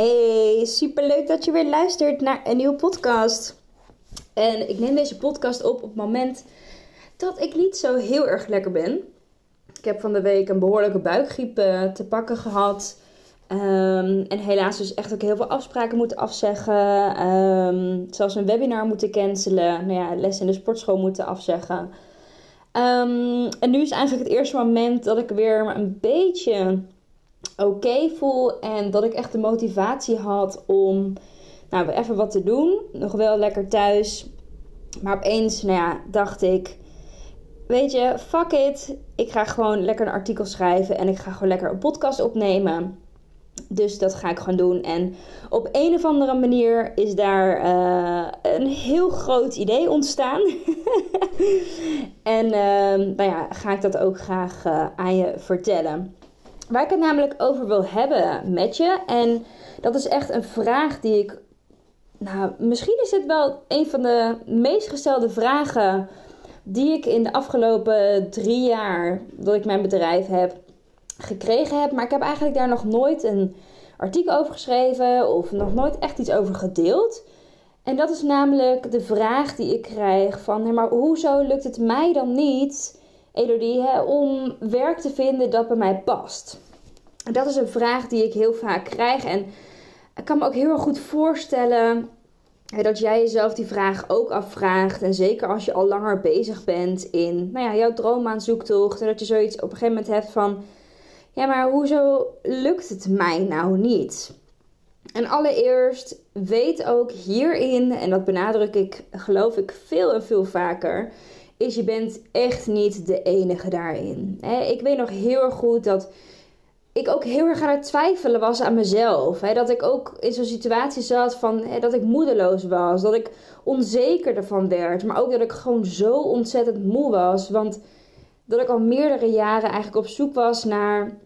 Hey, superleuk dat je weer luistert naar een nieuwe podcast. En ik neem deze podcast op op het moment dat ik niet zo heel erg lekker ben. Ik heb van de week een behoorlijke buikgriep eh, te pakken gehad. Um, en helaas dus echt ook heel veel afspraken moeten afzeggen. Um, zelfs een webinar moeten cancelen. Nou ja, les in de sportschool moeten afzeggen. Um, en nu is eigenlijk het eerste moment dat ik weer een beetje oké voel. En dat ik echt de motivatie had om nou, even wat te doen. Nog wel lekker thuis. Maar opeens nou ja, dacht ik... Weet je, fuck it. Ik ga gewoon lekker een artikel schrijven. En ik ga gewoon lekker een podcast opnemen. Dus dat ga ik gewoon doen. En op een of andere manier is daar uh, een heel groot idee ontstaan. en uh, nou ja, ga ik dat ook graag uh, aan je vertellen. Waar ik het namelijk over wil hebben met je. En dat is echt een vraag die ik. Nou, misschien is het wel een van de meest gestelde vragen die ik in de afgelopen drie jaar dat ik mijn bedrijf heb gekregen heb. Maar ik heb eigenlijk daar nog nooit een artikel over geschreven of nog nooit echt iets over gedeeld. En dat is namelijk de vraag die ik krijg van, maar hoezo lukt het mij dan niet Elodie, hè, om werk te vinden dat bij mij past? Dat is een vraag die ik heel vaak krijg. En ik kan me ook heel erg goed voorstellen dat jij jezelf die vraag ook afvraagt. En zeker als je al langer bezig bent in nou ja, jouw droombaanzoektocht. En dat je zoiets op een gegeven moment hebt van... Ja, maar hoezo lukt het mij nou niet? En allereerst weet ook hierin, en dat benadruk ik geloof ik veel en veel vaker is je bent echt niet de enige daarin. Ik weet nog heel erg goed dat ik ook heel erg aan het twijfelen was aan mezelf. Dat ik ook in zo'n situatie zat van dat ik moedeloos was. Dat ik onzeker ervan werd. Maar ook dat ik gewoon zo ontzettend moe was. Want dat ik al meerdere jaren eigenlijk op zoek was naar,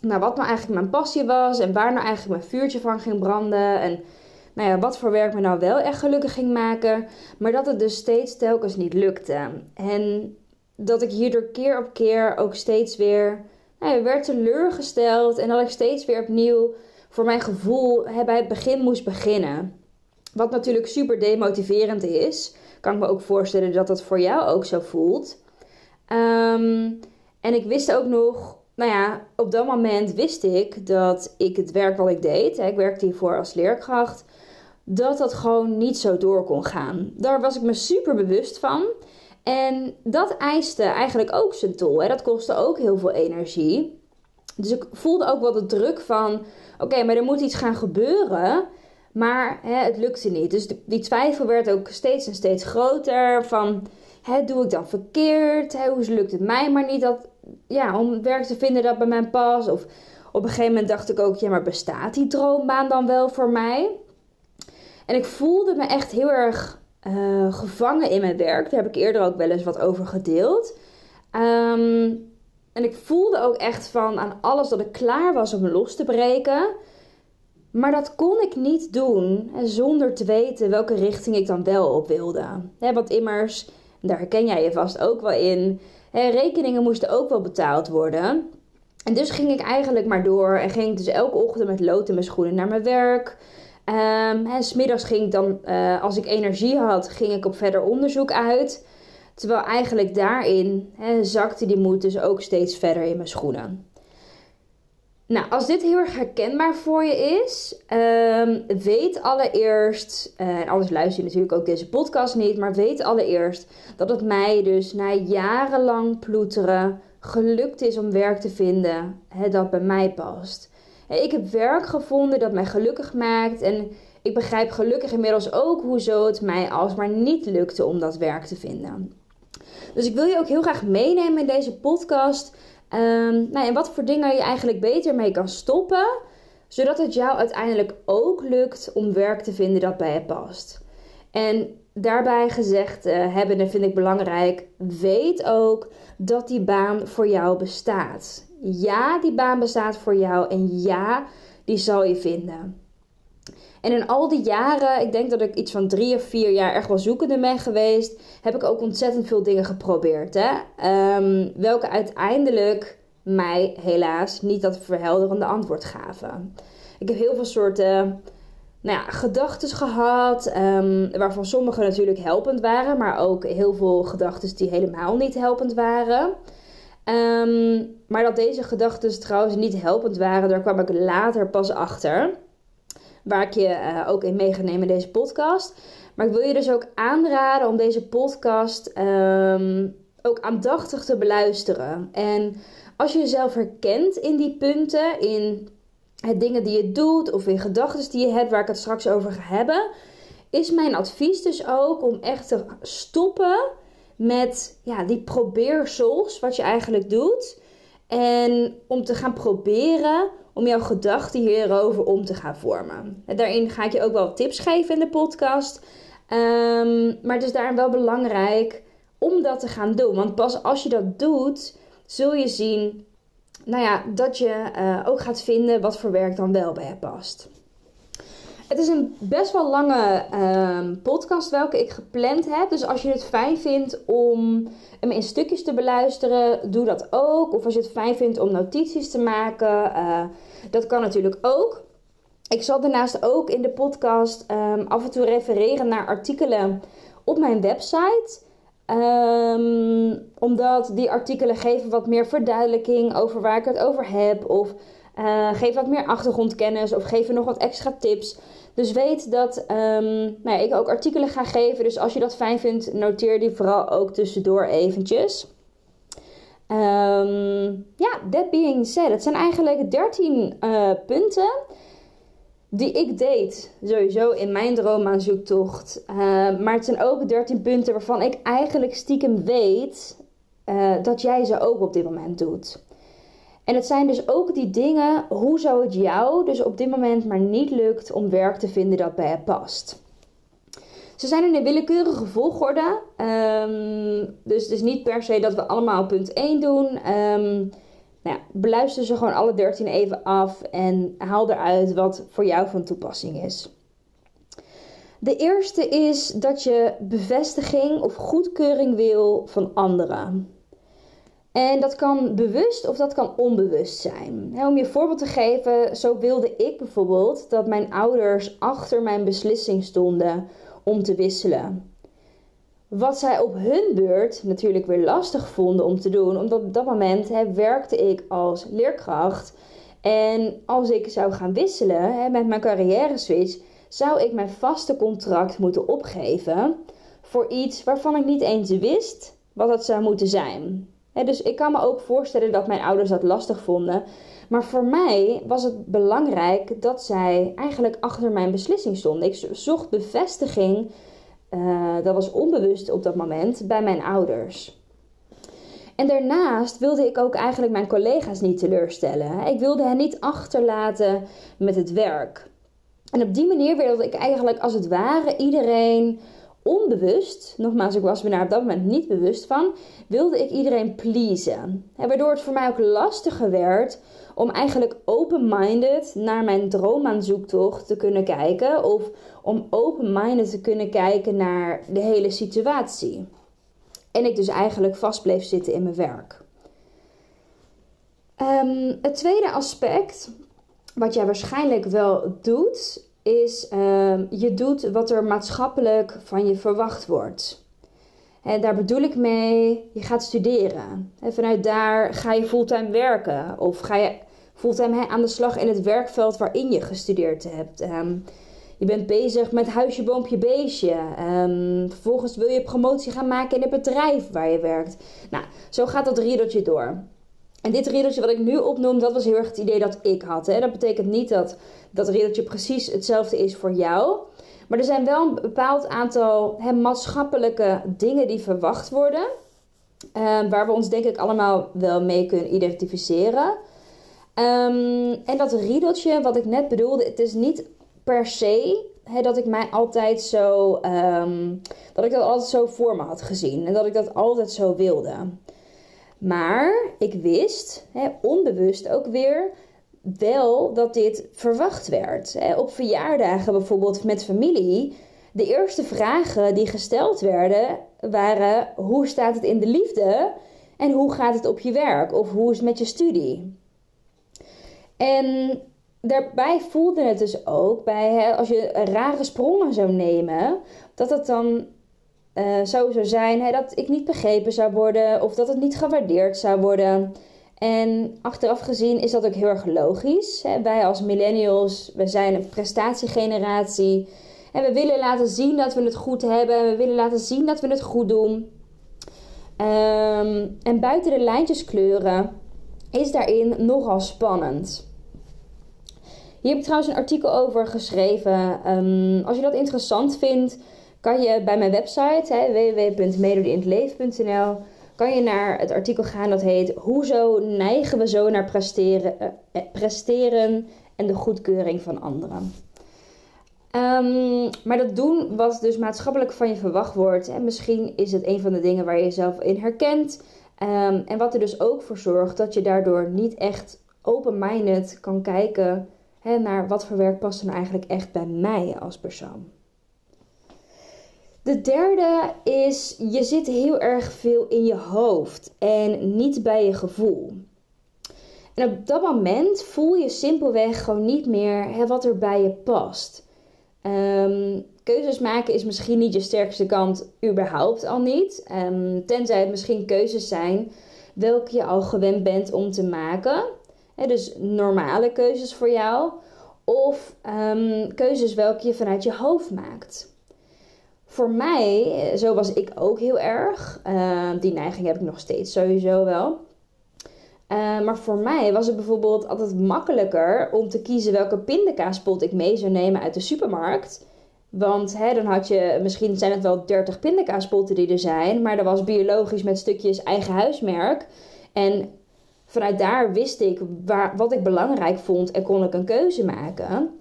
naar wat nou eigenlijk mijn passie was. En waar nou eigenlijk mijn vuurtje van ging branden. En nou ja, wat voor werk me nou wel echt gelukkig ging maken. Maar dat het dus steeds telkens niet lukte. En dat ik hierdoor keer op keer ook steeds weer nou, werd teleurgesteld. En dat ik steeds weer opnieuw voor mijn gevoel bij het begin moest beginnen. Wat natuurlijk super demotiverend is. Kan ik me ook voorstellen dat dat voor jou ook zo voelt. Um, en ik wist ook nog, nou ja, op dat moment wist ik dat ik het werk wat ik deed, hè, ik werkte hiervoor als leerkracht, dat dat gewoon niet zo door kon gaan. Daar was ik me super bewust van. En dat eiste eigenlijk ook zijn tol. Hè. Dat kostte ook heel veel energie. Dus ik voelde ook wel de druk van: oké, maar er moet iets gaan gebeuren. Maar hè, het lukte niet. Dus die twijfel werd ook steeds en steeds groter. Van hè, doe ik dan verkeerd? Hoe lukt het mij maar niet dat, ja, om werk te vinden dat bij mij past? Of op een gegeven moment dacht ik ook: ja, maar bestaat die droombaan dan wel voor mij? En ik voelde me echt heel erg uh, gevangen in mijn werk. Daar heb ik eerder ook wel eens wat over gedeeld. Um, en ik voelde ook echt van aan alles dat ik klaar was om los te breken. Maar dat kon ik niet doen hè, zonder te weten welke richting ik dan wel op wilde. Hè, want immers, daar herken jij je vast ook wel in. Rekeningen moesten ook wel betaald worden. En dus ging ik eigenlijk maar door en ging ik dus elke ochtend met lood in mijn schoenen naar mijn werk. Um, hè, smiddags ging ik dan, uh, als ik energie had, ging ik op verder onderzoek uit. Terwijl eigenlijk daarin zakte die moed dus ook steeds verder in mijn schoenen. Nou, als dit heel erg herkenbaar voor je is, um, weet allereerst, uh, en anders luister je natuurlijk ook deze podcast niet, maar weet allereerst dat het mij dus na jarenlang ploeteren gelukt is om werk te vinden dat bij mij past. Ik heb werk gevonden dat mij gelukkig maakt. En ik begrijp gelukkig inmiddels ook hoezo het mij alsmaar niet lukte om dat werk te vinden. Dus ik wil je ook heel graag meenemen in deze podcast. Um, nou, en wat voor dingen je eigenlijk beter mee kan stoppen, zodat het jou uiteindelijk ook lukt om werk te vinden dat bij je past. En daarbij gezegd uh, hebbende vind ik belangrijk, weet ook dat die baan voor jou bestaat. Ja, die baan bestaat voor jou en ja, die zal je vinden. En in al die jaren, ik denk dat ik iets van drie of vier jaar echt wel zoekende ben geweest, heb ik ook ontzettend veel dingen geprobeerd. Hè? Um, welke uiteindelijk mij helaas niet dat verhelderende antwoord gaven. Ik heb heel veel soorten nou ja, gedachten gehad, um, waarvan sommige natuurlijk helpend waren, maar ook heel veel gedachten die helemaal niet helpend waren. Um, maar dat deze gedachten trouwens niet helpend waren, daar kwam ik later pas achter. Waar ik je uh, ook in mee in deze podcast. Maar ik wil je dus ook aanraden om deze podcast um, ook aandachtig te beluisteren. En als je jezelf herkent in die punten, in het dingen die je doet of in gedachten die je hebt, waar ik het straks over ga hebben, is mijn advies dus ook om echt te stoppen met ja, die probeersels, wat je eigenlijk doet. En om te gaan proberen om jouw gedachten hierover om te gaan vormen. En daarin ga ik je ook wel tips geven in de podcast. Um, maar het is daarin wel belangrijk om dat te gaan doen. Want pas als je dat doet, zul je zien nou ja, dat je uh, ook gaat vinden wat voor werk dan wel bij je past. Het is een best wel lange um, podcast welke ik gepland heb. Dus als je het fijn vindt om hem in stukjes te beluisteren, doe dat ook. Of als je het fijn vindt om notities te maken, uh, dat kan natuurlijk ook. Ik zal daarnaast ook in de podcast um, af en toe refereren naar artikelen op mijn website. Um, omdat die artikelen geven wat meer verduidelijking over waar ik het over heb. Of uh, geven wat meer achtergrondkennis. Of geven nog wat extra tips. Dus weet dat um, nou ja, ik ook artikelen ga geven. Dus als je dat fijn vindt, noteer die vooral ook tussendoor eventjes. Um, ja, that being said. Het zijn eigenlijk 13 uh, punten die ik deed sowieso in mijn droomaanzoektocht. Uh, maar het zijn ook 13 punten waarvan ik eigenlijk stiekem weet uh, dat jij ze ook op dit moment doet. En het zijn dus ook die dingen, hoe zou het jou dus op dit moment maar niet lukt om werk te vinden dat bij je past. Ze zijn in een willekeurige volgorde. Um, dus het is niet per se dat we allemaal punt 1 doen. Um, nou ja, beluister ze gewoon alle 13 even af en haal eruit wat voor jou van toepassing is. De eerste is dat je bevestiging of goedkeuring wil van anderen. En dat kan bewust of dat kan onbewust zijn. om je voorbeeld te geven, zo wilde ik bijvoorbeeld dat mijn ouders achter mijn beslissing stonden om te wisselen. Wat zij op hun beurt natuurlijk weer lastig vonden om te doen, omdat op dat moment werkte ik als leerkracht. En als ik zou gaan wisselen met mijn carrière switch, zou ik mijn vaste contract moeten opgeven voor iets waarvan ik niet eens wist wat het zou moeten zijn. Dus ik kan me ook voorstellen dat mijn ouders dat lastig vonden. Maar voor mij was het belangrijk dat zij eigenlijk achter mijn beslissing stonden. Ik zocht bevestiging uh, dat was onbewust op dat moment bij mijn ouders. En daarnaast wilde ik ook eigenlijk mijn collega's niet teleurstellen. Ik wilde hen niet achterlaten met het werk. En op die manier wilde ik eigenlijk als het ware iedereen onbewust, nogmaals, ik was me daar op dat moment niet bewust van, wilde ik iedereen pleasen. En waardoor het voor mij ook lastiger werd om eigenlijk open-minded naar mijn droomaanzoektocht te kunnen kijken. Of om open-minded te kunnen kijken naar de hele situatie. En ik dus eigenlijk vast bleef zitten in mijn werk. Um, het tweede aspect, wat jij waarschijnlijk wel doet, is um, je doet wat er maatschappelijk van je verwacht wordt. En daar bedoel ik mee, je gaat studeren. En vanuit daar ga je fulltime werken. Of ga je fulltime aan de slag in het werkveld waarin je gestudeerd hebt. Um, je bent bezig met huisje, boompje, beestje. Um, vervolgens wil je promotie gaan maken in het bedrijf waar je werkt. Nou, zo gaat dat riedeltje door. En dit riedeltje wat ik nu opnoem, dat was heel erg het idee dat ik had. Hè. Dat betekent niet dat dat riedeltje precies hetzelfde is voor jou. Maar er zijn wel een bepaald aantal hè, maatschappelijke dingen die verwacht worden. Ehm, waar we ons denk ik allemaal wel mee kunnen identificeren. Ehm, en dat riedeltje, wat ik net bedoelde, het is niet per se dat ik mij altijd zo. Ehm, dat ik dat altijd zo voor me had gezien. En dat ik dat altijd zo wilde. Maar ik wist, onbewust ook weer, wel dat dit verwacht werd. Op verjaardagen bijvoorbeeld met familie. De eerste vragen die gesteld werden waren: hoe staat het in de liefde? En hoe gaat het op je werk? Of hoe is het met je studie? En daarbij voelde het dus ook bij, hè, als je rare sprongen zou nemen, dat het dan uh, zo zou zijn dat ik niet begrepen zou worden of dat het niet gewaardeerd zou worden. En achteraf gezien is dat ook heel erg logisch. Hè. Wij als millennials, we zijn een prestatiegeneratie. En we willen laten zien dat we het goed hebben. We willen laten zien dat we het goed doen. Um, en buiten de lijntjes kleuren is daarin nogal spannend. Hier heb ik trouwens een artikel over geschreven. Um, als je dat interessant vindt, kan je bij mijn website www.medodeinhetleven.nl kan je naar het artikel gaan dat heet Hoezo neigen we zo naar presteren, uh, presteren en de goedkeuring van anderen. Um, maar dat doen wat dus maatschappelijk van je verwacht wordt. En misschien is het een van de dingen waar je jezelf in herkent. Um, en wat er dus ook voor zorgt dat je daardoor niet echt open-minded kan kijken hè, naar wat voor werk past er nou eigenlijk echt bij mij als persoon. De derde is, je zit heel erg veel in je hoofd en niet bij je gevoel. En op dat moment voel je simpelweg gewoon niet meer wat er bij je past. Um, keuzes maken is misschien niet je sterkste kant, überhaupt al niet. Um, tenzij het misschien keuzes zijn welke je al gewend bent om te maken. dus normale keuzes voor jou. Of um, keuzes welke je vanuit je hoofd maakt. Voor mij, zo was ik ook heel erg. Uh, die neiging heb ik nog steeds sowieso wel. Uh, maar voor mij was het bijvoorbeeld altijd makkelijker om te kiezen welke pindakaaspot ik mee zou nemen uit de supermarkt. Want hè, dan had je, misschien zijn het wel 30 pindakaaspotten die er zijn, maar dat was biologisch met stukjes eigen huismerk. En vanuit daar wist ik waar, wat ik belangrijk vond en kon ik een keuze maken.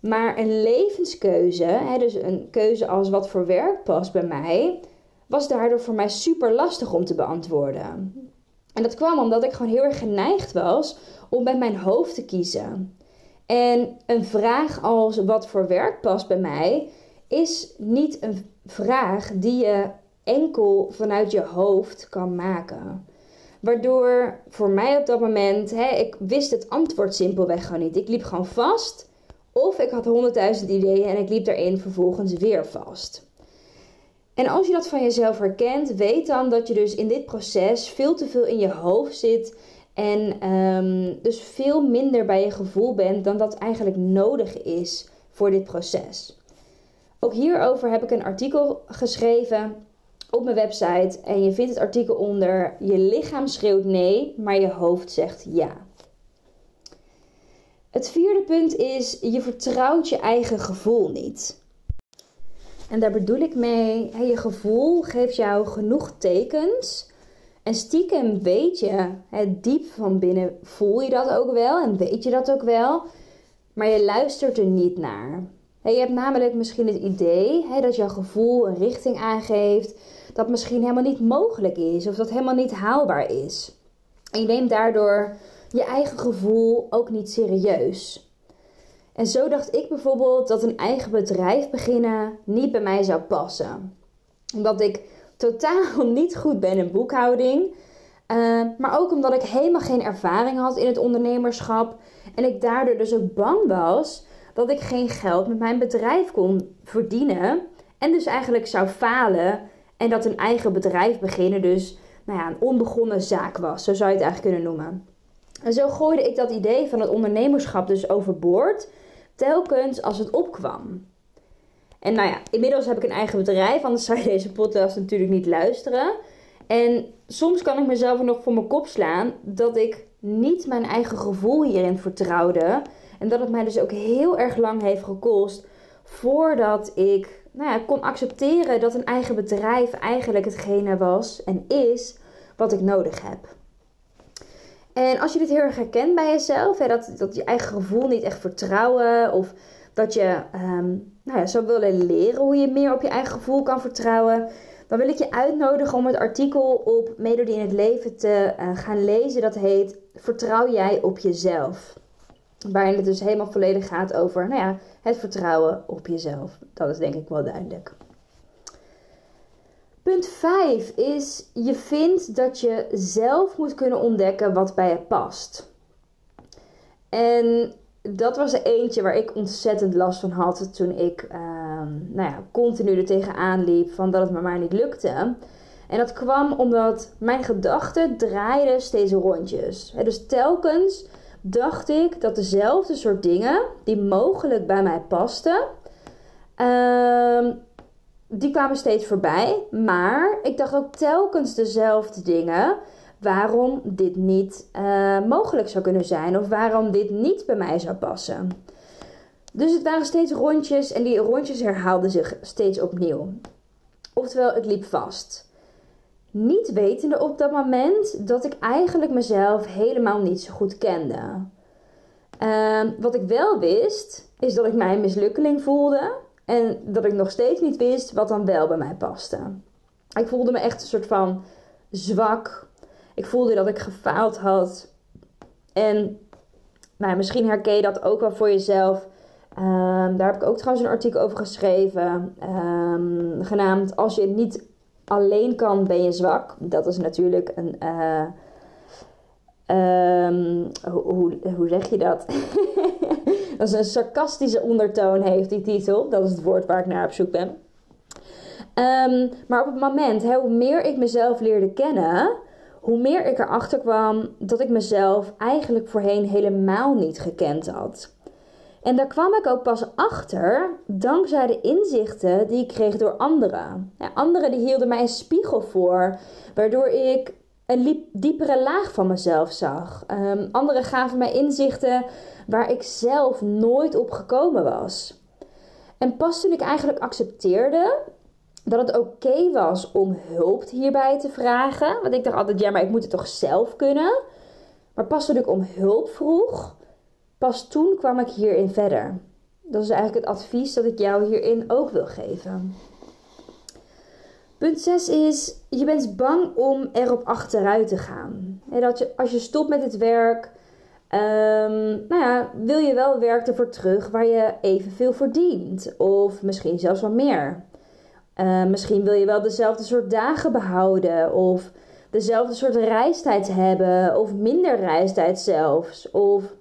Maar een levenskeuze, hè, dus een keuze als wat voor werk past bij mij, was daardoor voor mij super lastig om te beantwoorden. En dat kwam omdat ik gewoon heel erg geneigd was om bij mijn hoofd te kiezen. En een vraag als wat voor werk past bij mij is niet een vraag die je enkel vanuit je hoofd kan maken. Waardoor voor mij op dat moment, hè, ik wist het antwoord simpelweg gewoon niet. Ik liep gewoon vast. Of ik had honderdduizend ideeën en ik liep daarin vervolgens weer vast. En als je dat van jezelf herkent, weet dan dat je dus in dit proces veel te veel in je hoofd zit. En um, dus veel minder bij je gevoel bent dan dat eigenlijk nodig is voor dit proces. Ook hierover heb ik een artikel geschreven op mijn website. En je vindt het artikel onder Je lichaam schreeuwt nee, maar je hoofd zegt ja. Het vierde punt is: je vertrouwt je eigen gevoel niet. En daar bedoel ik mee, je gevoel geeft jou genoeg tekens. En stiekem weet je, diep van binnen voel je dat ook wel en weet je dat ook wel. Maar je luistert er niet naar. Je hebt namelijk misschien het idee dat jouw gevoel een richting aangeeft dat misschien helemaal niet mogelijk is of dat helemaal niet haalbaar is. En je neemt daardoor je eigen gevoel ook niet serieus. En zo dacht ik bijvoorbeeld dat een eigen bedrijf beginnen niet bij mij zou passen. Omdat ik totaal niet goed ben in boekhouding. Uh, maar ook omdat ik helemaal geen ervaring had in het ondernemerschap. En ik daardoor dus ook bang was dat ik geen geld met mijn bedrijf kon verdienen. En dus eigenlijk zou falen. En dat een eigen bedrijf beginnen dus nou ja, een onbegonnen zaak was. Zo zou je het eigenlijk kunnen noemen. En zo gooide ik dat idee van het ondernemerschap dus overboord telkens als het opkwam. En nou ja, inmiddels heb ik een eigen bedrijf, anders zou je deze podcast natuurlijk niet luisteren. En soms kan ik mezelf nog voor mijn kop slaan dat ik niet mijn eigen gevoel hierin vertrouwde. En dat het mij dus ook heel erg lang heeft gekost voordat ik nou ja, kon accepteren dat een eigen bedrijf eigenlijk hetgene was en is wat ik nodig heb. En als je dit heel erg herkent bij jezelf, hè, dat, dat je eigen gevoel niet echt vertrouwen of dat je um, nou ja, zou willen leren hoe je meer op je eigen gevoel kan vertrouwen, dan wil ik je uitnodigen om het artikel op Melodie in het Leven te uh, gaan lezen. Dat heet Vertrouw jij op jezelf? Waarin het dus helemaal volledig gaat over nou ja, het vertrouwen op jezelf. Dat is denk ik wel duidelijk. Punt 5 is: je vindt dat je zelf moet kunnen ontdekken wat bij je past. En dat was er eentje waar ik ontzettend last van had toen ik uh, nou ja, continu er tegenaan liep van dat het me maar niet lukte. En dat kwam omdat mijn gedachten draaiden steeds rondjes. Dus telkens dacht ik dat dezelfde soort dingen die mogelijk bij mij pasten, uh, die kwamen steeds voorbij. Maar ik dacht ook telkens dezelfde dingen waarom dit niet uh, mogelijk zou kunnen zijn of waarom dit niet bij mij zou passen. Dus het waren steeds rondjes en die rondjes herhaalden zich steeds opnieuw. Oftewel, het liep vast. Niet wetende op dat moment dat ik eigenlijk mezelf helemaal niet zo goed kende. Uh, wat ik wel wist, is dat ik mij een mislukkeling voelde. En dat ik nog steeds niet wist wat dan wel bij mij paste. Ik voelde me echt een soort van zwak. Ik voelde dat ik gefaald had. En nou, misschien herken je dat ook wel voor jezelf. Um, daar heb ik ook trouwens een artikel over geschreven. Um, genaamd Als je niet alleen kan, ben je zwak. Dat is natuurlijk een. Uh, um, hoe, zeg je dat? dat is een sarcastische ondertoon, heeft die titel. Dat is het woord waar ik naar op zoek ben. maar op het moment, hè, hoe meer ik mezelf leerde kennen, hoe meer ik erachter kwam dat ik mezelf eigenlijk voorheen helemaal niet gekend had. En daar kwam ik ook pas achter dankzij de inzichten die ik kreeg door anderen. Ja, anderen die hielden mij een spiegel voor, waardoor ik een diepere laag van mezelf zag. Um, anderen gaven mij inzichten waar ik zelf nooit op gekomen was. En pas toen ik eigenlijk accepteerde dat het oké was om hulp hierbij te vragen, want ik dacht altijd, ja, maar ik moet het toch zelf kunnen. Maar pas toen ik om hulp vroeg, Pas toen kwam ik hierin verder. Dat is eigenlijk het advies dat ik jou hierin ook wil geven. Punt 6 is, je bent bang om erop achteruit te gaan. En dat je, als je stopt met het werk, um, nou ja, wil je wel werk ervoor terug waar je evenveel verdient. Of misschien zelfs wat meer. Uh, misschien wil je wel dezelfde soort dagen behouden. Of dezelfde soort reistijd hebben. Of minder reistijd zelfs. Of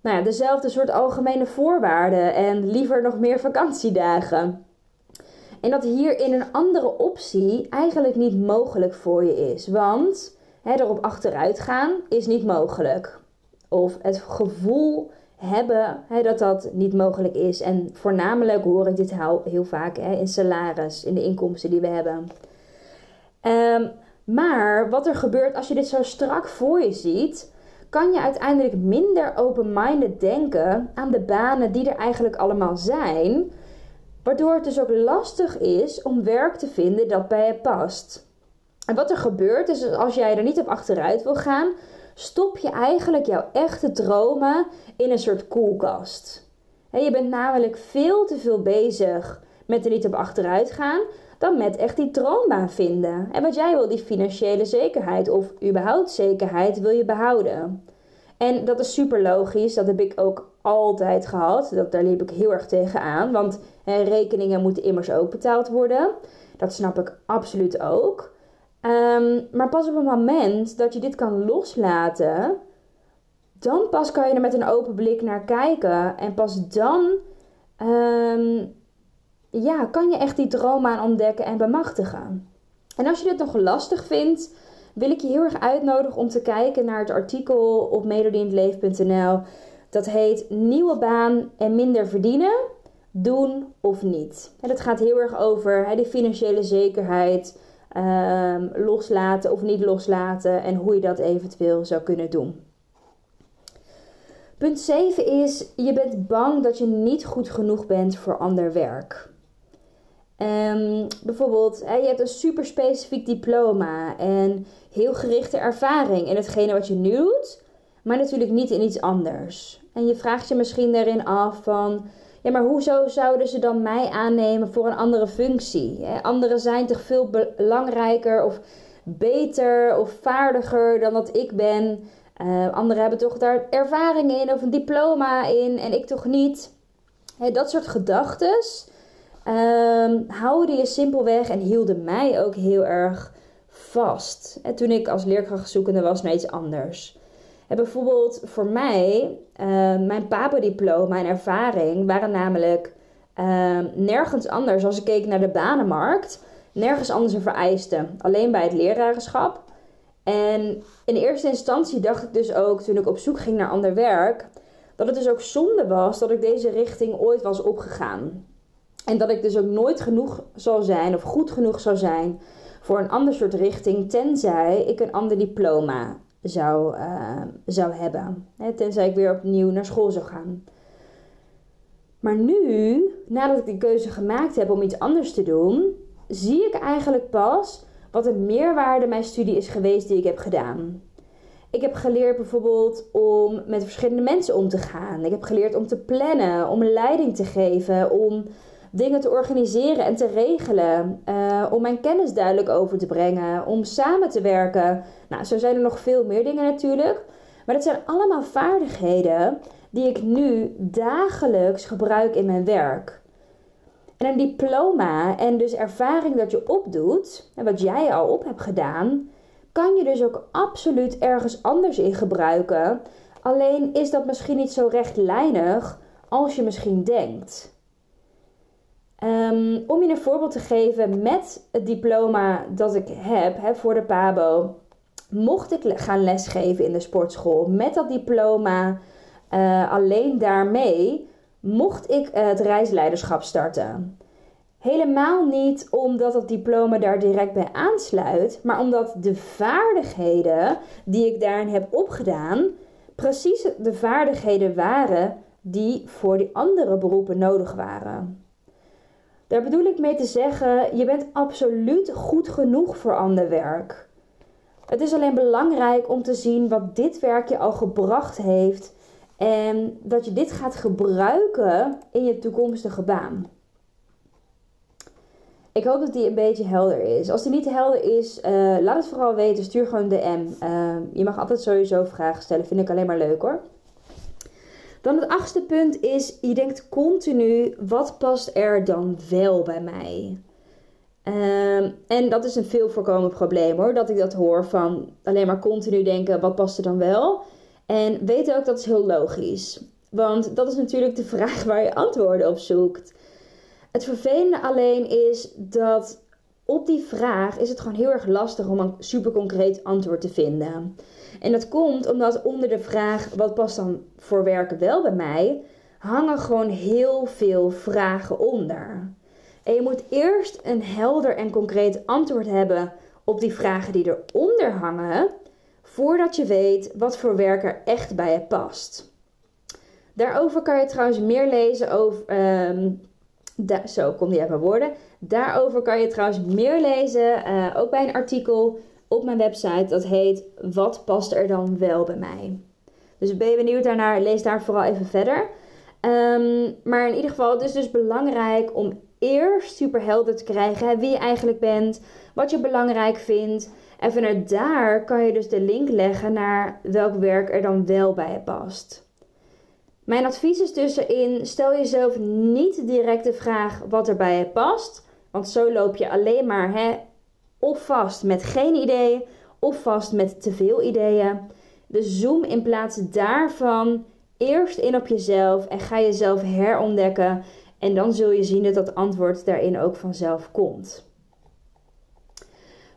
nou ja, dezelfde soort algemene voorwaarden en liever nog meer vakantiedagen. En dat hier in een andere optie eigenlijk niet mogelijk voor je is. Want hè, erop achteruit gaan is niet mogelijk. Of het gevoel hebben hè, dat dat niet mogelijk is. En voornamelijk hoor ik dit heel vaak hè, in salaris, in de inkomsten die we hebben. Um, maar wat er gebeurt als je dit zo strak voor je ziet, kan je uiteindelijk minder open-minded denken aan de banen die er eigenlijk allemaal zijn. Waardoor het dus ook lastig is om werk te vinden dat bij je past. En wat er gebeurt is als jij er niet op achteruit wil gaan, stop je eigenlijk jouw echte dromen in een soort koelkast. je bent namelijk veel te veel bezig met er niet op achteruit gaan dan met echt die droombaan vinden. En wat jij wil, die financiële zekerheid of überhaupt zekerheid, wil je behouden. En dat is super logisch, dat heb ik ook altijd gehad. Dat, daar liep ik heel erg tegen aan, want hè, rekeningen moeten immers ook betaald worden. Dat snap ik absoluut ook. Ehm, maar pas op het moment dat je dit kan loslaten, dan pas kan je er met een open blik naar kijken. En pas dan ehm, ja, kan je echt die droom aan ontdekken en bemachtigen. En als je dit nog lastig vindt, wil ik je heel erg uitnodigen om te kijken naar het artikel op melodieinleef.nl. Dat heet Nieuwe baan en minder verdienen, doen of niet. En dat gaat heel erg over hè, de financiële zekerheid, um, loslaten of niet loslaten en hoe je dat eventueel zou kunnen doen. Punt 7 is: je bent bang dat je niet goed genoeg bent voor ander werk. Um, bijvoorbeeld, hè, je hebt een super specifiek diploma en heel gerichte ervaring in hetgene wat je nu doet, maar natuurlijk niet in iets anders. En je vraagt je misschien daarin af van, ja, maar hoezo zouden ze dan mij aannemen voor een andere functie? Anderen zijn toch veel belangrijker of beter of vaardiger dan dat ik ben. Uh, anderen hebben toch daar ervaring in of een diploma in en ik toch niet. dat soort gedachten um, houden je simpelweg en hielden mij ook heel erg vast. En toen ik als leerkrachtzoekende was naar iets anders. En bijvoorbeeld voor mij, uh, mijn PABO-diploma en ervaring waren namelijk uh, nergens anders als ik keek naar de banenmarkt. Nergens anders een vereiste. Alleen bij het lerarenschap. En in eerste instantie dacht ik dus ook, toen ik op zoek ging naar ander werk, dat het dus ook zonde was dat ik deze richting ooit was opgegaan. En dat ik dus ook nooit genoeg zal zijn of goed genoeg zou zijn voor een ander soort richting, tenzij ik een ander diploma zou, uh, zou hebben. Hè, tenzij ik weer opnieuw naar school zou gaan. Maar nu, nadat ik die keuze gemaakt heb om iets anders te doen, zie ik eigenlijk pas wat een meerwaarde mijn studie is geweest die ik heb gedaan. Ik heb geleerd bijvoorbeeld om met verschillende mensen om te gaan. Ik heb geleerd om te plannen, om leiding te geven, om dingen te organiseren en te regelen. Uh, om mijn kennis duidelijk over te brengen. Om samen te werken. Nou, zo zijn er nog veel meer dingen natuurlijk. Maar dat zijn allemaal vaardigheden die ik nu dagelijks gebruik in mijn werk. En een diploma en dus ervaring dat je opdoet, en wat jij al op hebt gedaan, kan je dus ook absoluut ergens anders in gebruiken. Alleen is dat misschien niet zo rechtlijnig als je misschien denkt. Um, om je een voorbeeld te geven, met het diploma dat ik heb hè, voor de PABO, mocht ik gaan lesgeven in de sportschool. Met dat diploma, uh, alleen daarmee, mocht ik het reisleiderschap starten. Helemaal niet omdat het diploma daar direct bij aansluit, maar omdat de vaardigheden die ik daarin heb opgedaan, precies de vaardigheden waren die voor die andere beroepen nodig waren. Daar bedoel ik mee te zeggen, je bent absoluut goed genoeg voor ander werk. Het is alleen belangrijk om te zien wat dit werk je al gebracht heeft en dat je dit gaat gebruiken in je toekomstige baan. Ik hoop dat die een beetje helder is. Als die niet helder is, uh, laat het vooral weten. Stuur gewoon een DM. Uh, je mag altijd sowieso vragen stellen. Vind ik alleen maar leuk hoor. Dan het achtste punt is, je denkt continu, wat past er dan wel bij mij? Um, en dat is een veel voorkomend probleem hoor, dat ik dat hoor van alleen maar continu denken, wat past er dan wel? En weet ook, dat is heel logisch. Want dat is natuurlijk de vraag waar je antwoorden op zoekt. Het vervelende alleen is dat op die vraag is het gewoon heel erg lastig om een super concreet antwoord te vinden. En dat komt omdat onder de vraag wat past dan voor werken wel bij mij, hangen gewoon heel veel vragen onder. En je moet eerst een helder en concreet antwoord hebben op die vragen die eronder hangen, voordat je weet wat voor werk er echt bij je past. Daarover kan je trouwens meer lezen over. Um, zo, kom die uit mijn woorden. Daarover kan je trouwens meer lezen, uh, ook bij een artikel op mijn website. Dat heet Wat past er dan wel bij mij? Dus ben je benieuwd daarnaar, lees daar vooral even verder. Um, maar in ieder geval, het is dus belangrijk om eerst super helder te krijgen wie je eigenlijk bent, wat je belangrijk vindt. En vanuit daar kan je dus de link leggen naar welk werk er dan wel bij je past. Mijn advies is tussenin: stel jezelf niet direct de vraag wat er bij je past. Want zo loop je alleen maar hè, of vast met geen ideeën of vast met te veel ideeën. Dus zoom in plaats daarvan eerst in op jezelf en ga jezelf herontdekken. En dan zul je zien dat dat antwoord daarin ook vanzelf komt.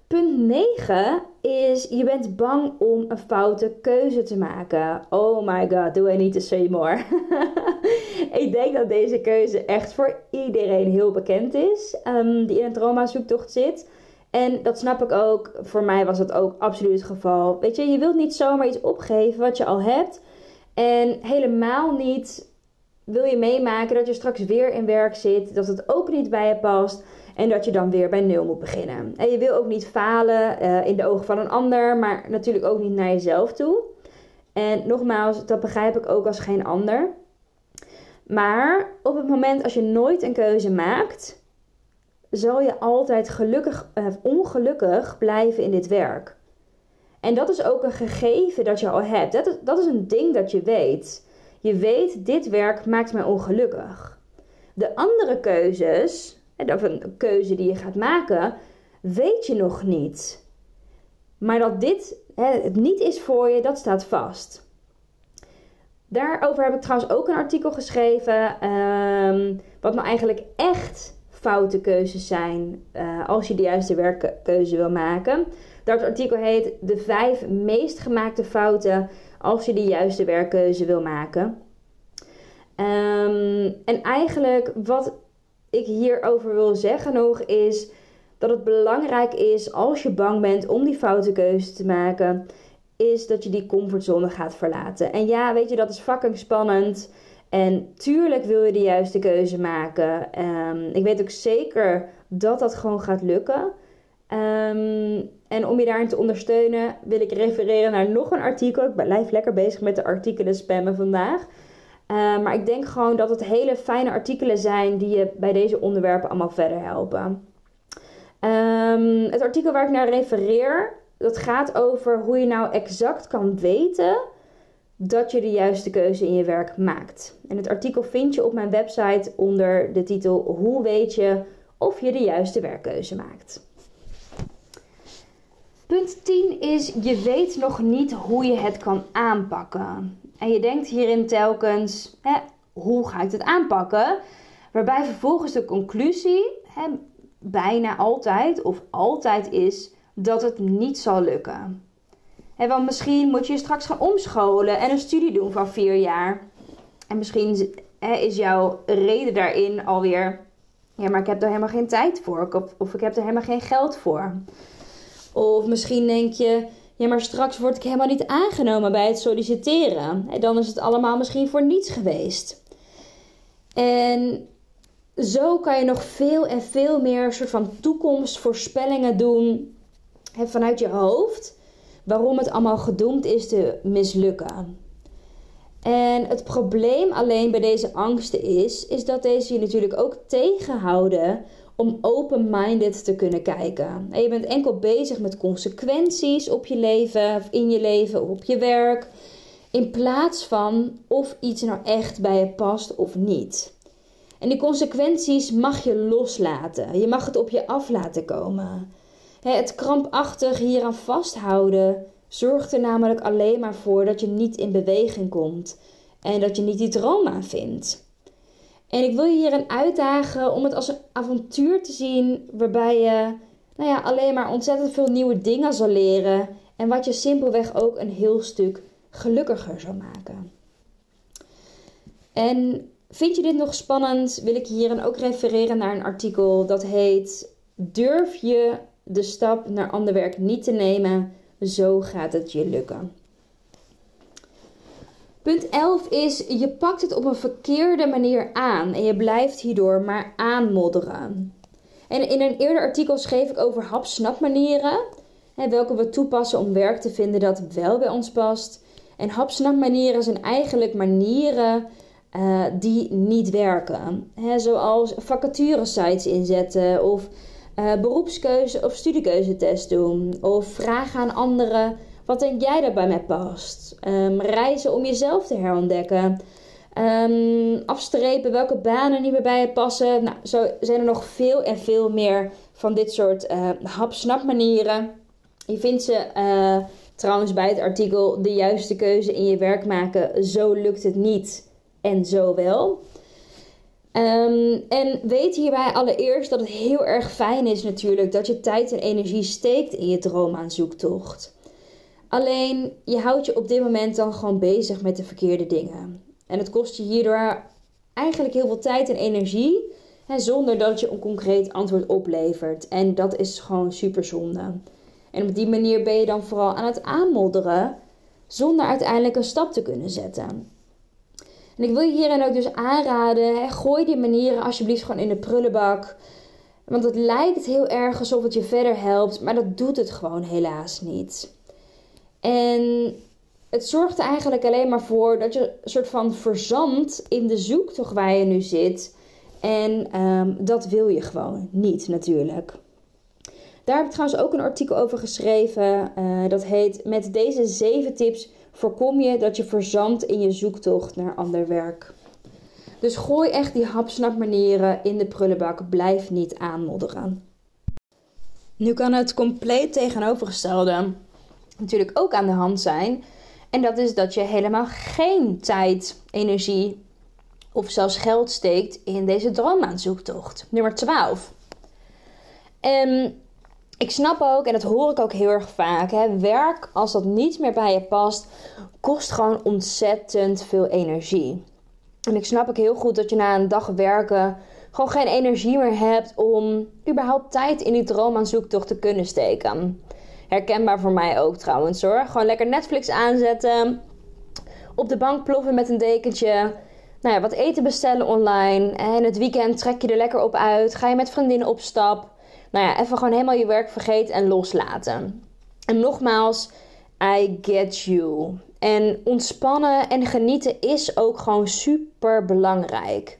Punt 9 is je bent bang om een foute keuze te maken. Oh my god, do I need to say more? ik denk dat deze keuze echt voor iedereen heel bekend is um, die in een trauma zoektocht zit. En dat snap ik ook. Voor mij was dat ook absoluut het geval. Weet je, je wilt niet zomaar iets opgeven wat je al hebt. En helemaal niet wil je meemaken dat je straks weer in werk zit. Dat het ook niet bij je past. En dat je dan weer bij nul moet beginnen. En je wil ook niet falen uh, in de ogen van een ander, maar natuurlijk ook niet naar jezelf toe. En nogmaals, dat begrijp ik ook als geen ander. Maar op het moment als je nooit een keuze maakt, zal je altijd gelukkig, uh, ongelukkig blijven in dit werk. En dat is ook een gegeven dat je al hebt. Dat is, dat is een ding dat je weet. Je weet, dit werk maakt mij ongelukkig. De andere keuzes, of een keuze die je gaat maken, weet je nog niet. Maar dat dit het niet is voor je, dat staat vast. Daarover heb ik trouwens ook een artikel geschreven. Um, wat nou eigenlijk echt foute keuzes zijn uh, als je de juiste werkkeuze wil maken. Dat artikel heet De vijf meest gemaakte fouten als je de juiste werkkeuze wil maken. Um, en eigenlijk wat ik hierover wil zeggen nog is dat het belangrijk is als je bang bent om die foute keuze te maken, is dat je die comfortzone gaat verlaten. En ja, weet je, dat is fucking spannend. En tuurlijk wil je de juiste keuze maken. Um, ik weet ook zeker dat dat gewoon gaat lukken. Um, en om je daarin te ondersteunen, wil ik refereren naar nog een artikel. Ik blijf lekker bezig met de artikelen spammen vandaag. Uh, maar ik denk gewoon dat het hele fijne artikelen zijn die je bij deze onderwerpen allemaal verder helpen. Um, het artikel waar ik naar refereer, dat gaat over hoe je nou exact kan weten dat je de juiste keuze in je werk maakt. En het artikel vind je op mijn website onder de titel Hoe weet je of je de juiste werkkeuze maakt. Punt 10 is je weet nog niet hoe je het kan aanpakken. En je denkt hierin telkens, hè, hoe ga ik het aanpakken? Waarbij vervolgens de conclusie hè, bijna altijd of altijd is dat het niet zal lukken. Hè, want misschien moet je straks gaan omscholen en een studie doen van vier jaar. En misschien is jouw reden daarin alweer, ja, maar ik heb er helemaal geen tijd voor. Of, of ik heb er helemaal geen geld voor. Of misschien denk je, ja, maar straks word ik helemaal niet aangenomen bij het solliciteren. En dan is het allemaal misschien voor niets geweest. En zo kan je nog veel en veel meer soort van toekomstvoorspellingen doen hè, vanuit je hoofd. Waarom het allemaal gedoemd is te mislukken. En het probleem alleen bij deze angsten is, is dat deze je natuurlijk ook tegenhouden om open-minded te kunnen kijken. En je bent enkel bezig met consequenties op je leven, of in je leven, of op je werk. In plaats van of iets nou echt bij je past of niet. En die consequenties mag je loslaten. Je mag het op je af laten komen. Het krampachtig hieraan vasthouden zorgt er namelijk alleen maar voor dat je niet in beweging komt en dat je niet die droom vindt. En ik wil je hierin uitdagen om het als een avontuur te zien waarbij je nou ja, alleen maar ontzettend veel nieuwe dingen zal leren en wat je simpelweg ook een heel stuk gelukkiger zal maken. En vind je dit nog spannend? Wil ik hierin ook refereren naar een artikel dat heet Durf je de stap naar ander werk niet te nemen? Zo gaat het je lukken. Punt 11 is, je pakt het op een verkeerde manier aan en je blijft hierdoor maar aanmodderen. En in een eerder artikel schreef ik over hap-snap-manieren, welke we toepassen om werk te vinden dat wel bij ons past. En hap-snap-manieren zijn eigenlijk manieren uh, die niet werken. Hè, zoals vacaturesites inzetten of uh, beroepskeuze of studiekeuzetest doen of vragen aan anderen wat denk jij dat bij mij past? Um, reizen om jezelf te herontdekken. Um, afstrepen welke banen niet meer bij je passen. Nou, zo zijn er nog veel en veel meer van dit soort uh, hap-snap manieren. Je vindt ze uh, trouwens bij het artikel de juiste keuze in je werk maken. Zo lukt het niet en zo wel. En weet hierbij allereerst dat het heel erg fijn is natuurlijk dat je tijd en energie steekt in je droomaanzoektocht. Alleen je houdt je op dit moment dan gewoon bezig met de verkeerde dingen. En het kost je hierdoor eigenlijk heel veel tijd en energie. Hè, zonder dat je een concreet antwoord oplevert. En dat is gewoon super zonde. En op die manier ben je dan vooral aan het aanmodderen. Zonder uiteindelijk een stap te kunnen zetten. En ik wil je hierin ook dus aanraden. Hè, gooi die manieren alsjeblieft gewoon in de prullenbak. Want het lijkt heel erg alsof het je verder helpt, maar dat doet het gewoon helaas niet. En het zorgt er eigenlijk alleen maar voor dat je een soort van verzandt in de zoektocht waar je nu zit. En ehm, dat wil je gewoon niet natuurlijk. Daar heb ik trouwens ook een artikel over geschreven. Uh, dat heet Met deze zeven tips voorkom je dat je verzandt in je zoektocht naar ander werk. Dus gooi echt die hapsnap manieren in de prullenbak. Blijf niet aanmodderen. Nu kan het compleet tegenovergestelde natuurlijk ook aan de hand zijn. En dat is dat je helemaal geen tijd, energie of zelfs geld steekt in deze droomaanzoektocht. Nummer 12. En ik snap ook, en dat hoor ik ook heel erg vaak, hè, werk als dat niet meer bij je past, kost gewoon ontzettend veel energie. En ik snap ook heel goed dat je na een dag werken gewoon geen energie meer hebt om überhaupt tijd in die droomaanzoektocht te kunnen steken. Herkenbaar voor mij ook trouwens hoor. Gewoon lekker Netflix aanzetten. Op de bank ploffen met een dekentje. Nou ja, wat eten bestellen online. En het weekend trek je er lekker op uit. Ga je met vriendinnen op stap. Nou ja, even gewoon helemaal je werk vergeten en loslaten. En nogmaals, I get you. En ontspannen en genieten is ook gewoon super belangrijk.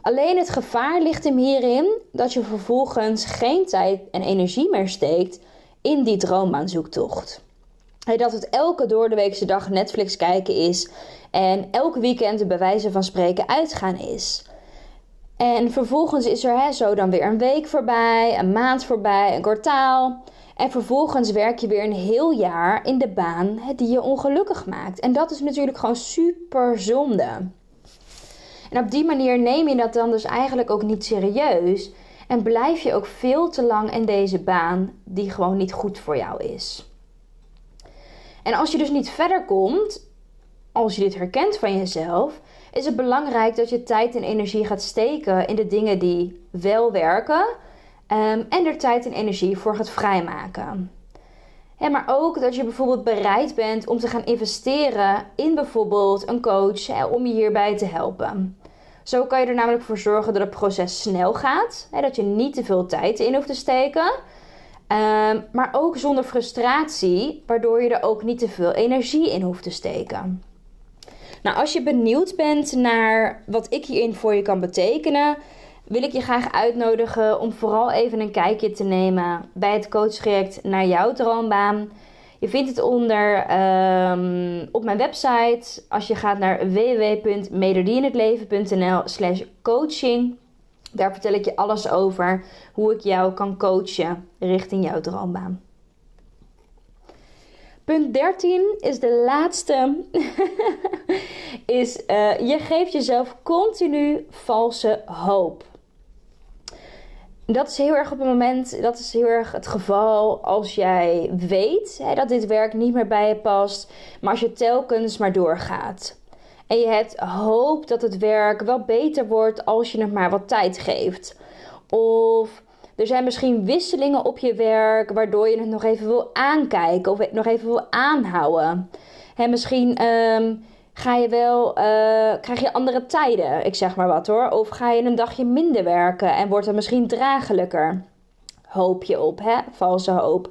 Alleen het gevaar ligt hem hierin dat je vervolgens geen tijd en energie meer steekt in die droombaanzoektocht. Dat het elke doordeweekse dag Netflix kijken is en elk weekend bij wijze van spreken uitgaan is. En vervolgens is er hè, zo dan weer een week voorbij, een maand voorbij, een kwartaal. En vervolgens werk je weer een heel jaar in de baan die je ongelukkig maakt. En dat is natuurlijk gewoon super zonde. En op die manier neem je dat dan dus eigenlijk ook niet serieus. En blijf je ook veel te lang in deze baan die gewoon niet goed voor jou is. En als je dus niet verder komt, als je dit herkent van jezelf, is het belangrijk dat je tijd en energie gaat steken in de dingen die wel werken um, en er tijd en energie voor gaat vrijmaken. Maar ook dat je bijvoorbeeld bereid bent om te gaan investeren in bijvoorbeeld een coach hè, om je hierbij te helpen. Zo kan je er namelijk voor zorgen dat het proces snel gaat. Hè, dat je niet te veel tijd in hoeft te steken. Um, maar ook zonder frustratie, waardoor je er ook niet te veel energie in hoeft te steken. Nou, als je benieuwd bent naar wat ik hierin voor je kan betekenen, wil ik je graag uitnodigen om vooral even een kijkje te nemen bij het coachtraject naar jouw droombaan. Je vindt het onder um, op mijn website. Als je gaat naar www.melodieinhetleven.nl slash coaching. Daar vertel ik je alles over hoe ik jou kan coachen richting jouw droombaan. Punt 13 is de laatste. is uh, je geeft jezelf continu valse hoop dat is heel erg op het moment, dat is heel erg het geval als jij weet hè, dat dit werk niet meer bij je past, maar als je telkens maar doorgaat. En je hebt hoop dat het werk wel beter wordt als je het maar wat tijd geeft. Of er zijn misschien wisselingen op je werk waardoor je het nog even wil aankijken of nog even wil aanhouden. En misschien um, ga je wel, uh, krijg je andere tijden, ik zeg maar wat hoor. Of ga je een dagje minder werken en wordt het misschien draaglijker. Hoop je op, hè? Valse hoop.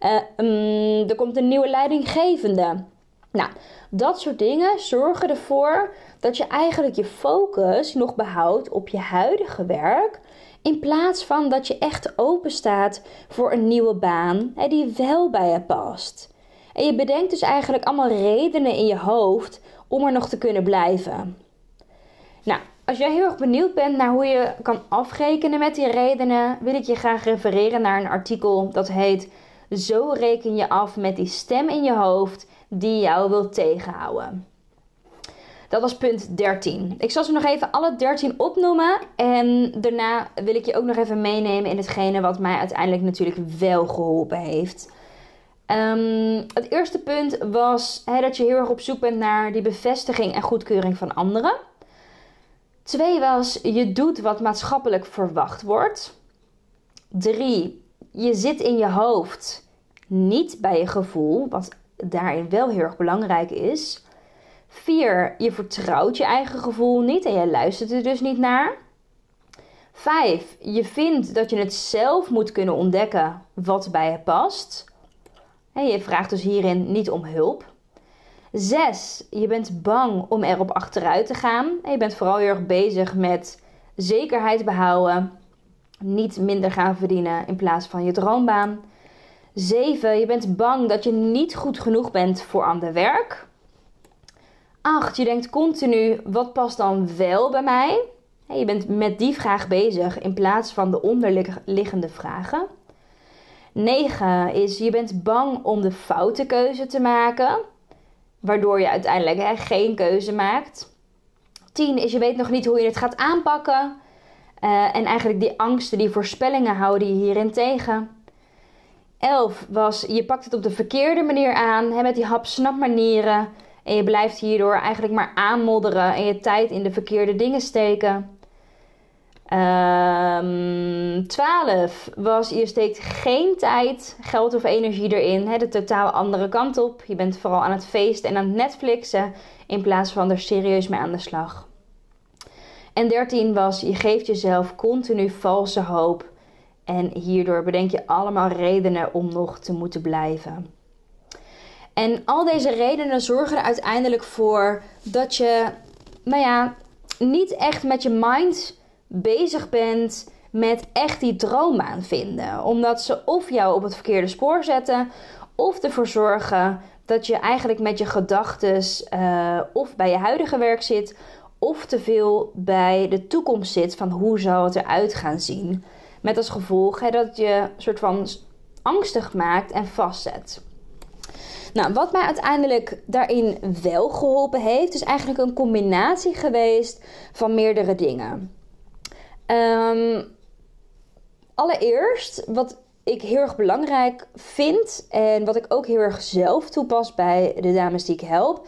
Uh, um, er komt een nieuwe leidinggevende. Nou, dat soort dingen zorgen ervoor dat je eigenlijk je focus nog behoudt op je huidige werk. In plaats van dat je echt open staat voor een nieuwe baan hè, die wel bij je past. En je bedenkt dus eigenlijk allemaal redenen in je hoofd om er nog te kunnen blijven. Nou, als jij heel erg benieuwd bent naar hoe je kan afrekenen met die redenen, wil ik je graag refereren naar een artikel dat heet Zo reken je af met die stem in je hoofd die jou wil tegenhouden. Dat was punt 13. Ik zal ze nog even alle 13 opnoemen. En daarna wil ik je ook nog even meenemen in hetgene wat mij uiteindelijk natuurlijk wel geholpen heeft. Um, het eerste punt was dat je heel erg op zoek bent naar die bevestiging en goedkeuring van anderen. Twee was, je doet wat maatschappelijk verwacht wordt. Drie, je zit in je hoofd, niet bij je gevoel, wat daarin wel heel erg belangrijk is. Vier, je vertrouwt je eigen gevoel niet en je luistert er dus niet naar. Vijf, je vindt dat je het zelf moet kunnen ontdekken wat bij je past. En je vraagt dus hierin niet om hulp. Zes, je bent bang om erop achteruit te gaan. En je bent vooral heel erg bezig met zekerheid behouden, niet minder gaan verdienen in plaats van je droombaan. 7. Je bent bang dat je niet goed genoeg bent voor ander werk. 8. Je denkt continu: wat past dan wel bij mij? Je bent met die vraag bezig in plaats van de onderliggende vragen. 9 is je bent bang om de foute keuze te maken, waardoor je uiteindelijk geen keuze maakt. 10 is je weet nog niet hoe je het gaat aanpakken. Uh, en eigenlijk die angsten, die voorspellingen houden je hierin tegen. 11 was je pakt het op de verkeerde manier aan, hè, met die hap-snap manieren. En je blijft hierdoor eigenlijk maar aanmodderen en je tijd in de verkeerde dingen steken. Um, ehm, 12 was je steekt geen tijd, geld of energie erin. Hè, de totaal andere kant op. Je bent vooral aan het feesten en aan het Netflixen in plaats van er serieus mee aan de slag. En 13 was je geeft jezelf continu valse hoop. En hierdoor bedenk je allemaal redenen om nog te moeten blijven. En al deze redenen zorgen er uiteindelijk voor dat je, nou ja, niet echt met je mind bezig bent met echt die droombaan vinden. Omdat ze of jou op het verkeerde spoor zetten, of ervoor zorgen dat je eigenlijk met je gedachten uh, of bij je huidige werk zit, of te veel bij de toekomst zit van hoe zou het eruit gaan zien. Met als gevolg dat je een soort van angstig maakt en vastzet. Nou, wat mij uiteindelijk daarin wel geholpen heeft, is eigenlijk een combinatie geweest van meerdere dingen. Um, allereerst, wat ik heel erg belangrijk vind en wat ik ook heel erg zelf toepas bij de dames die ik help,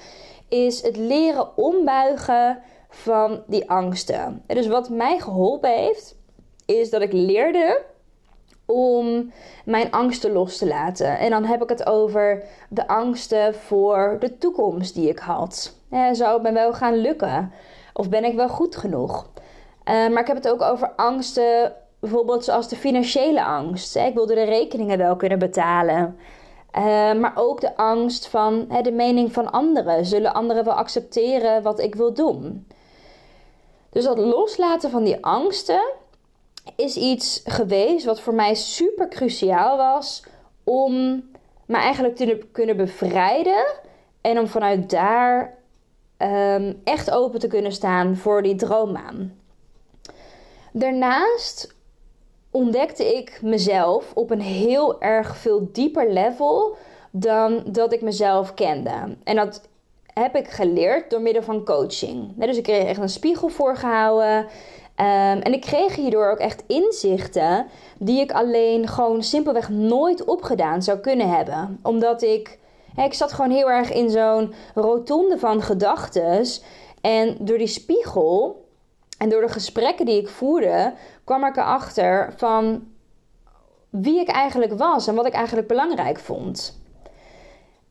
is het leren ombuigen van die angsten. dus wat mij geholpen heeft, is dat ik leerde om mijn angsten los te laten. En dan heb ik het over de angsten voor de toekomst die ik had. zou het me wel gaan lukken? Of ben ik wel goed genoeg? Uh, maar ik heb het ook over angsten, bijvoorbeeld zoals de financiële angst. Ik wilde de rekeningen wel kunnen betalen. Uh, maar ook de angst van hè, de mening van anderen. Zullen anderen wel accepteren wat ik wil doen? Dus dat loslaten van die angsten is iets geweest wat voor mij super cruciaal was om me eigenlijk te kunnen bevrijden en om vanuit daar um, echt open te kunnen staan voor die droombaan. Daarnaast ontdekte ik mezelf op een heel erg veel dieper level dan dat ik mezelf kende. En dat heb ik geleerd door middel van coaching. Dus ik kreeg echt een spiegel voorgehouden. Um, en ik kreeg hierdoor ook echt inzichten die ik alleen gewoon simpelweg nooit opgedaan zou kunnen hebben. Omdat ik, ik zat gewoon heel erg in zo'n rotonde van gedachten. En door die spiegel en door de gesprekken die ik voerde, kwam ik erachter van wie ik eigenlijk was en wat ik eigenlijk belangrijk vond.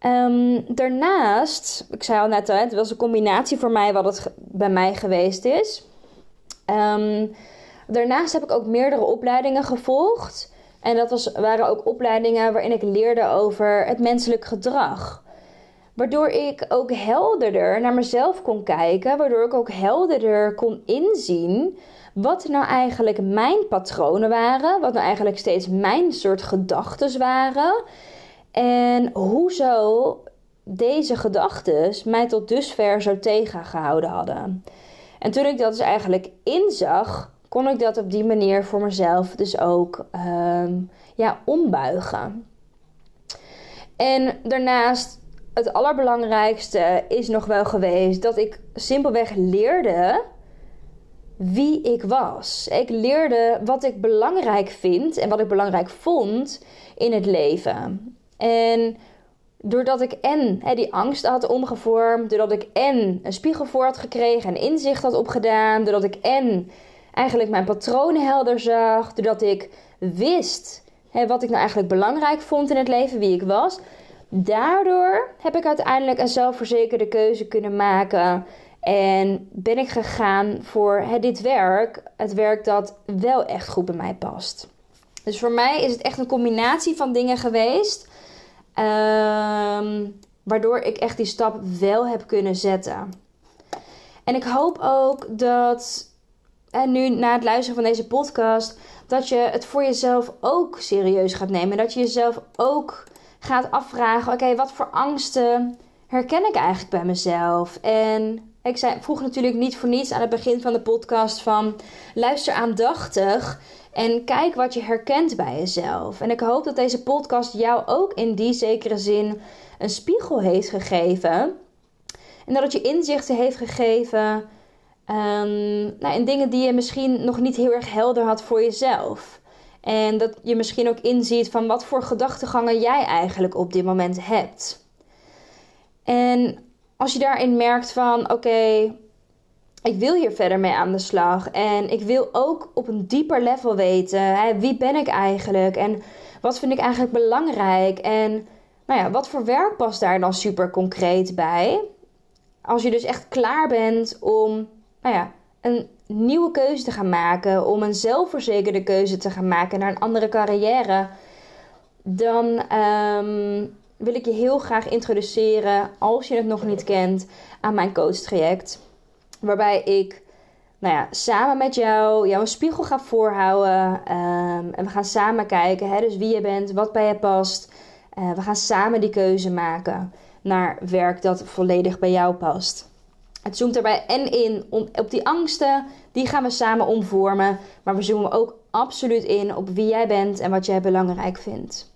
Um, daarnaast, ik zei al net, het was een combinatie voor mij wat het bij mij geweest is. Um, daarnaast heb ik ook meerdere opleidingen gevolgd. En dat was, waren ook opleidingen waarin ik leerde over het menselijk gedrag. Waardoor ik ook helderder naar mezelf kon kijken. Waardoor ik ook helderder kon inzien wat nou eigenlijk mijn patronen waren. Wat nou eigenlijk steeds mijn soort gedachten waren. En hoezo deze gedachten mij tot dusver zo tegengehouden hadden. En toen ik dat dus eigenlijk inzag, kon ik dat op die manier voor mezelf dus ook ehm, ja, ombuigen. En daarnaast, het allerbelangrijkste is nog wel geweest dat ik simpelweg leerde wie ik was. Ik leerde wat ik belangrijk vind en wat ik belangrijk vond in het leven. En doordat ik en hè, die angst had omgevormd, doordat ik en een spiegel voor had gekregen en inzicht had opgedaan, doordat ik en eigenlijk mijn patronen helder zag, doordat ik wist hè, wat ik nou eigenlijk belangrijk vond in het leven, wie ik was. Daardoor heb ik uiteindelijk een zelfverzekerde keuze kunnen maken En ben ik gegaan voor dit werk, het werk dat wel echt goed bij mij past. Dus voor mij is het echt een combinatie van dingen geweest. Ehm, waardoor ik echt die stap wel heb kunnen zetten. En ik hoop ook dat, en nu na het luisteren van deze podcast, dat je het voor jezelf ook serieus gaat nemen. Dat je jezelf ook gaat afvragen: oké, wat voor angsten herken ik eigenlijk bij mezelf? En ik zei, vroeg natuurlijk niet voor niets aan het begin van de podcast van luister aandachtig en kijk wat je herkent bij jezelf. En ik hoop dat deze podcast jou ook in die zekere zin een spiegel heeft gegeven. En dat het je inzichten heeft gegeven um, nou, in dingen die je misschien nog niet heel erg helder had voor jezelf. En dat je misschien ook inziet van wat voor gedachtegangen jij eigenlijk op dit moment hebt. En als je daarin merkt van oké, ik wil hier verder mee aan de slag. En ik wil ook op een dieper level weten. Hè, wie ben ik eigenlijk? En wat vind ik eigenlijk belangrijk? En nou ja, wat voor werk past daar dan super concreet bij? Als je dus echt klaar bent om nou ja, een nieuwe keuze te gaan maken, om een zelfverzekerde keuze te gaan maken naar een andere carrière, dan ehm, wil ik je heel graag introduceren, als je het nog niet kent, aan mijn coach-traject. Waarbij ik nou ja, samen met jou jou een spiegel ga voorhouden. Ehm, en we gaan samen kijken, hè, dus wie je bent, wat bij je past. Uh, we gaan samen die keuze maken naar werk dat volledig bij jou past. Het zoomt erbij en in op die angsten, die gaan we samen omvormen. Maar we zoomen ook absoluut in op wie jij bent en wat jij belangrijk vindt.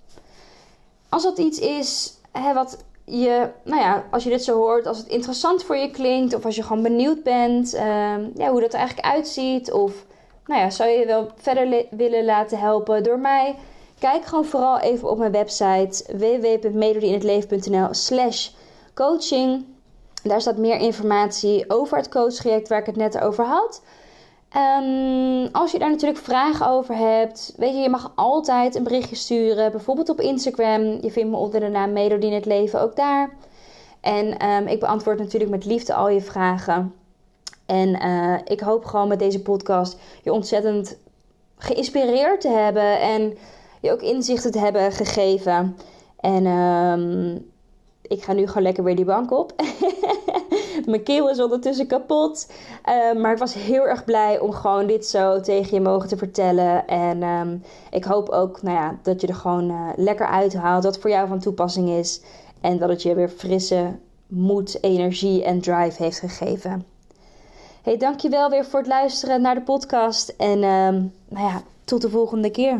Als dat iets is hè, wat je, nou ja, als je dit zo hoort, als het interessant voor je klinkt, of als je gewoon benieuwd bent uh, ja, hoe dat er eigenlijk uitziet, of nou ja, zou je wel verder willen laten helpen door mij, kijk gewoon vooral even op mijn website www.melodieinhetleven.nl slash coaching. Daar staat meer informatie over het coachtraject waar ik het net over had. Um, als je daar natuurlijk vragen over hebt, weet je, je mag altijd een berichtje sturen. Bijvoorbeeld op Instagram. Je vindt me onder de naam Melodie in het Leven ook daar. En um, ik beantwoord natuurlijk met liefde al je vragen. En uh, ik hoop gewoon met deze podcast je ontzettend geïnspireerd te hebben. En je ook inzichten te hebben gegeven. En um, ik ga nu gewoon lekker weer die bank op. Mijn keel is ondertussen kapot. Uh, maar ik was heel erg blij om gewoon dit zo tegen je mogen te vertellen. En um, ik hoop ook nou ja, dat je er gewoon uh, lekker uithaalt. Dat voor jou van toepassing is. En dat het je weer frisse moed, energie en drive heeft gegeven. Hey, dankjewel weer voor het luisteren naar de podcast. En um, nou ja, tot de volgende keer.